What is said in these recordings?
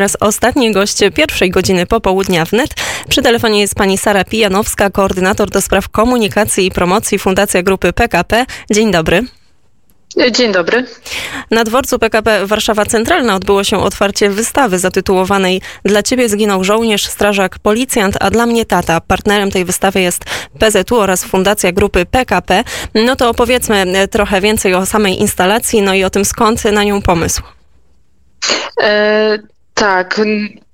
Teraz ostatni gość pierwszej godziny popołudnia wnet. Przy telefonie jest pani Sara Pijanowska, koordynator do spraw komunikacji i promocji Fundacja Grupy PKP. Dzień dobry. Dzień dobry. Na dworcu PKP Warszawa Centralna odbyło się otwarcie wystawy zatytułowanej Dla ciebie zginął żołnierz, strażak, policjant, a dla mnie tata. Partnerem tej wystawy jest PZU oraz Fundacja Grupy PKP. No to opowiedzmy trochę więcej o samej instalacji, no i o tym skąd na nią pomysł. E, tak.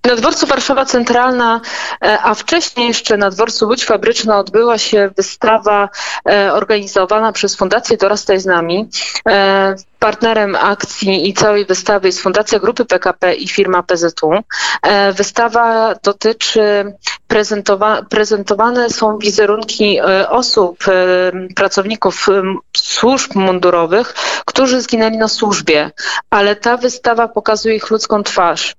Na dworcu Warszawa Centralna, e, a wcześniej jeszcze na dworcu Łódź Fabryczna odbyła się wystawa e, organizowana przez Fundację Dorastaj z nami. E, partnerem akcji i całej wystawy jest Fundacja Grupy PKP i firma PZU. Wystawa dotyczy prezentowa prezentowane są wizerunki osób, pracowników służb mundurowych, którzy zginęli na służbie, ale ta wystawa pokazuje ich ludzką twarz.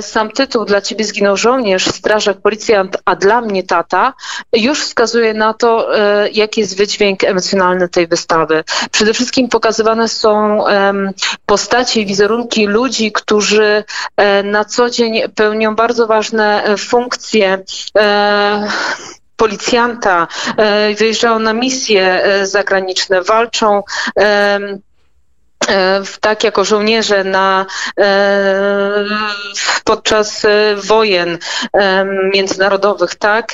Sam tytuł Dla ciebie zginął żołnierz, strażak, policjant, a dla mnie tata, już wskazuje na to, e, jaki jest wydźwięk emocjonalny tej wystawy. Przede wszystkim pokazywane są postacie i wizerunki ludzi, którzy e, na co dzień pełnią bardzo ważne e, funkcje policjanta, wyjeżdżają na misje zagraniczne, walczą tak jako żołnierze na, podczas e, wojen międzynarodowych, tak,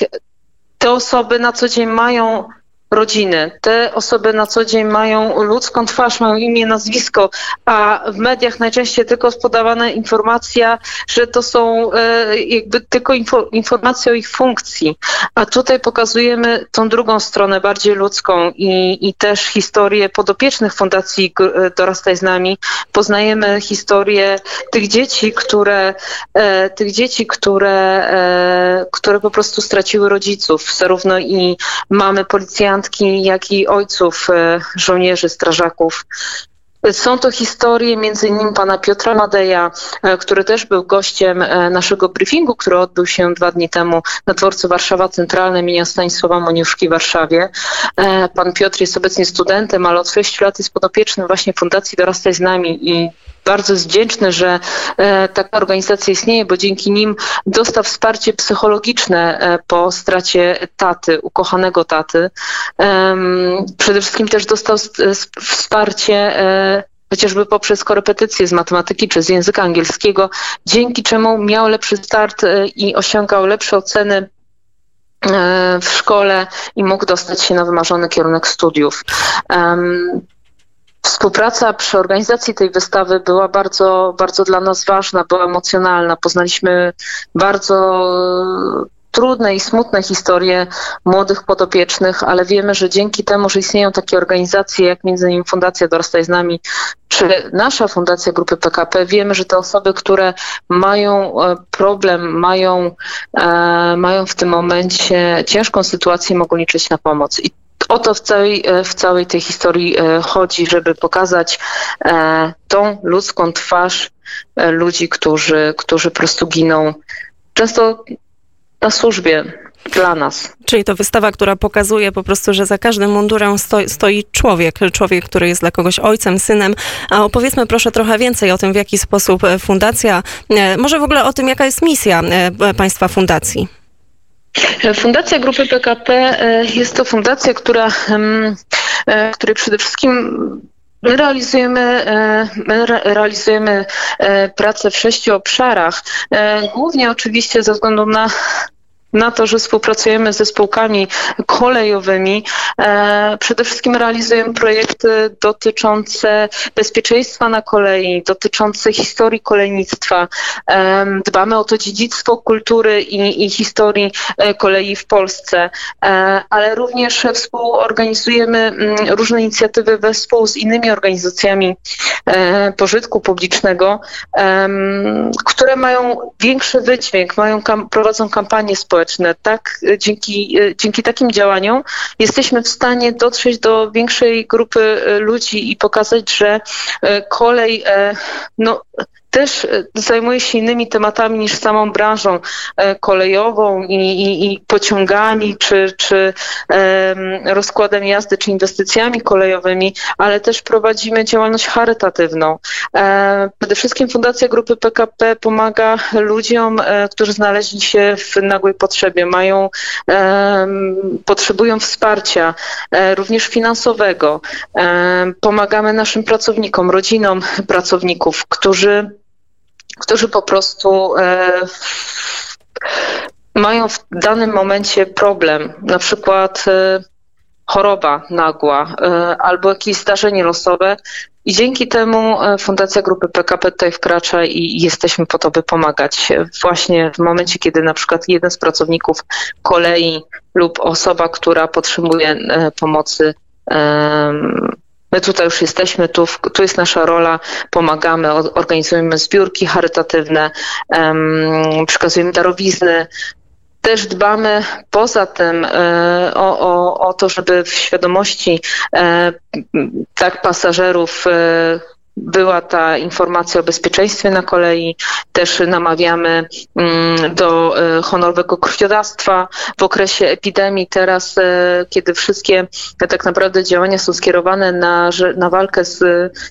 te osoby na co dzień mają rodziny. Te osoby na co dzień mają ludzką twarz, mają imię, nazwisko, a w mediach najczęściej tylko jest podawana informacja, że to są e, jakby tylko info, informacje o ich funkcji. A tutaj pokazujemy tą drugą stronę, bardziej ludzką i, i też historię podopiecznych Fundacji e, Dorastaj z nami. Poznajemy historię tych dzieci, które, e, tych dzieci, które, które po prostu straciły rodziców, zarówno i mamy policjantów, matki, jak i ojców e, żołnierzy, strażaków. Są to historie między innymi pana Piotra Madeja, e, który też był gościem e, naszego briefingu, który odbył się dwa dni temu na dworcu Warszawa Centralne imienia Stanisława Moniuszki w Warszawie. Pan Piotr jest obecnie studentem, ale od 6 lat jest podopiecznym właśnie Fundacji Dorastaj z nami i bardzo jest wdzięczny, że e, taka organizacja istnieje, bo dzięki nim dostał wsparcie psychologiczne e, po stracie taty, ukochanego taty. Przede wszystkim też dostał wsparcie e, chociażby poprzez korepetycje z matematyki czy z języka angielskiego, dzięki czemu miał lepszy start i osiągał lepsze oceny w szkole i mógł dostać się na wymarzony kierunek studiów. Współpraca przy organizacji tej wystawy była bardzo, bardzo dla nas ważna, była emocjonalna. Poznaliśmy bardzo trudne i smutne historie młodych podopiecznych, ale wiemy, że dzięki temu, że istnieją takie organizacje jak między innymi Fundacja Dorastaj z nami, czy nasza Fundacja Grupy PKP, wiemy, że te osoby, które mają e, problem, mają, e, mają w tym momencie ciężką sytuację, mogą liczyć na pomoc. I o to w całej, e, w całej tej historii e, chodzi, żeby pokazać e, tą ludzką twarz ludzi, którzy, którzy po prostu giną często na służbie dla nas. Czyli to wystawa, która pokazuje po prostu, że za każdym mundurem stoi, stoi człowiek, człowiek, który jest dla kogoś ojcem, synem. A opowiedzmy proszę trochę więcej o tym, w jaki sposób fundacja, może w ogóle o tym, jaka jest misja państwa fundacji. Fundacja Grupy PKP e, jest to fundacja, która, e, której przede wszystkim My realizujemy, e, my realizujemy pracę w sześciu obszarach. Głównie oczywiście ze względu na na to, że współpracujemy z zespołkami kolejowymi. E, przede wszystkim realizujemy projekty dotyczące bezpieczeństwa na kolei, dotyczące historii kolejnictwa. E, dbamy o to dziedzictwo kultury i, i historii e, kolei w Polsce, ale również współorganizujemy mm, różne inicjatywy wespół z innymi organizacjami pożytku publicznego, które mają większy wydźwięk, mają, prowadzą kampanie społeczne, społeczne. Tak, e, dzięki, e, dzięki takim działaniom jesteśmy w stanie dotrzeć do większej grupy e, ludzi i pokazać, że kolej no, też e, zajmuje się innymi tematami niż samą branżą e, kolejową i, i, i pociągami, czy, czy em, rozkładem jazdy, czy inwestycjami kolejowymi, ale też prowadzimy działalność charytatywną. E, Przede wszystkim Fundacja Grupy PKP pomaga ludziom, którzy znaleźli się w nagłej potrzebie, mają, potrzebują wsparcia, również finansowego. Pomagamy naszym pracownikom, rodzinom pracowników, którzy, którzy po prostu e, mają w danym momencie problem, na przykład e, choroba nagła e, albo jakieś zdarzenie losowe. I dzięki temu Fundacja Grupy PKP tutaj wkracza i jesteśmy po to, by pomagać. Właśnie w momencie, kiedy na przykład jeden z pracowników kolei lub osoba, która potrzebuje pomocy, My tutaj już jesteśmy, tu, tu jest nasza rola, pomagamy, organizujemy zbiórki charytatywne, em, przekazujemy darowizny. Też dbamy poza tym e, o, o, o to, żeby w świadomości e, tak pasażerów e, była ta informacja o bezpieczeństwie na kolei. Też namawiamy mm, do e, honorowego krwiodawstwa w okresie epidemii. Teraz, e, kiedy wszystkie te tak naprawdę działania są skierowane na, na walkę z,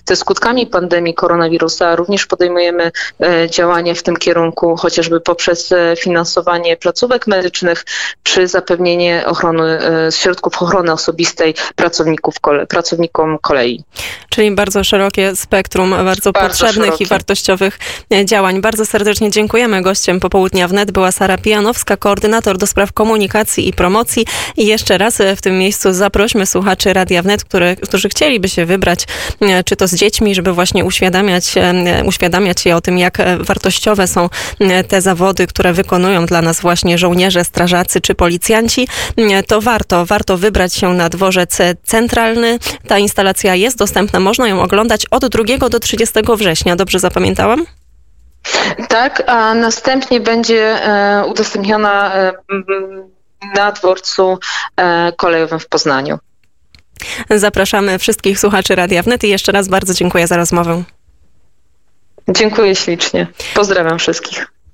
ze skutkami pandemii koronawirusa, również podejmujemy e, działania w tym kierunku, chociażby poprzez finansowanie placówek medycznych czy zapewnienie ochrony, środków ochrony osobistej pracowników pracownikom kolei. Czyli bardzo szerokie spektrum bardzo, Bardzo potrzebnych i szerokie. wartościowych e, działań. Bardzo serdecznie dziękujemy. Gościem popołudnia wnet była Sara Pijanowska, koordynator do spraw komunikacji i promocji. I jeszcze raz e, w tym miejscu zaprośmy słuchaczy Radia Wnet, które, którzy chcieliby się wybrać, e, czy to z dziećmi, żeby właśnie uświadamiać, uświadamiać je o tym, jak wartościowe są te zawody, które wykonują dla nas właśnie żołnierze, strażacy czy policjanci, to warto, warto wybrać się na dworzec centralny. Ta instalacja jest dostępna, można ją oglądać od 2 do 30 września. Dobrze zapamiętałam? Tak, a następnie będzie e, udostępniona e, na dworcu e, kolejowym w Poznaniu. Zapraszamy wszystkich słuchaczy Radia Wnet i jeszcze raz bardzo dziękuję za rozmowę. Dziękuję ślicznie. Pozdrawiam wszystkich.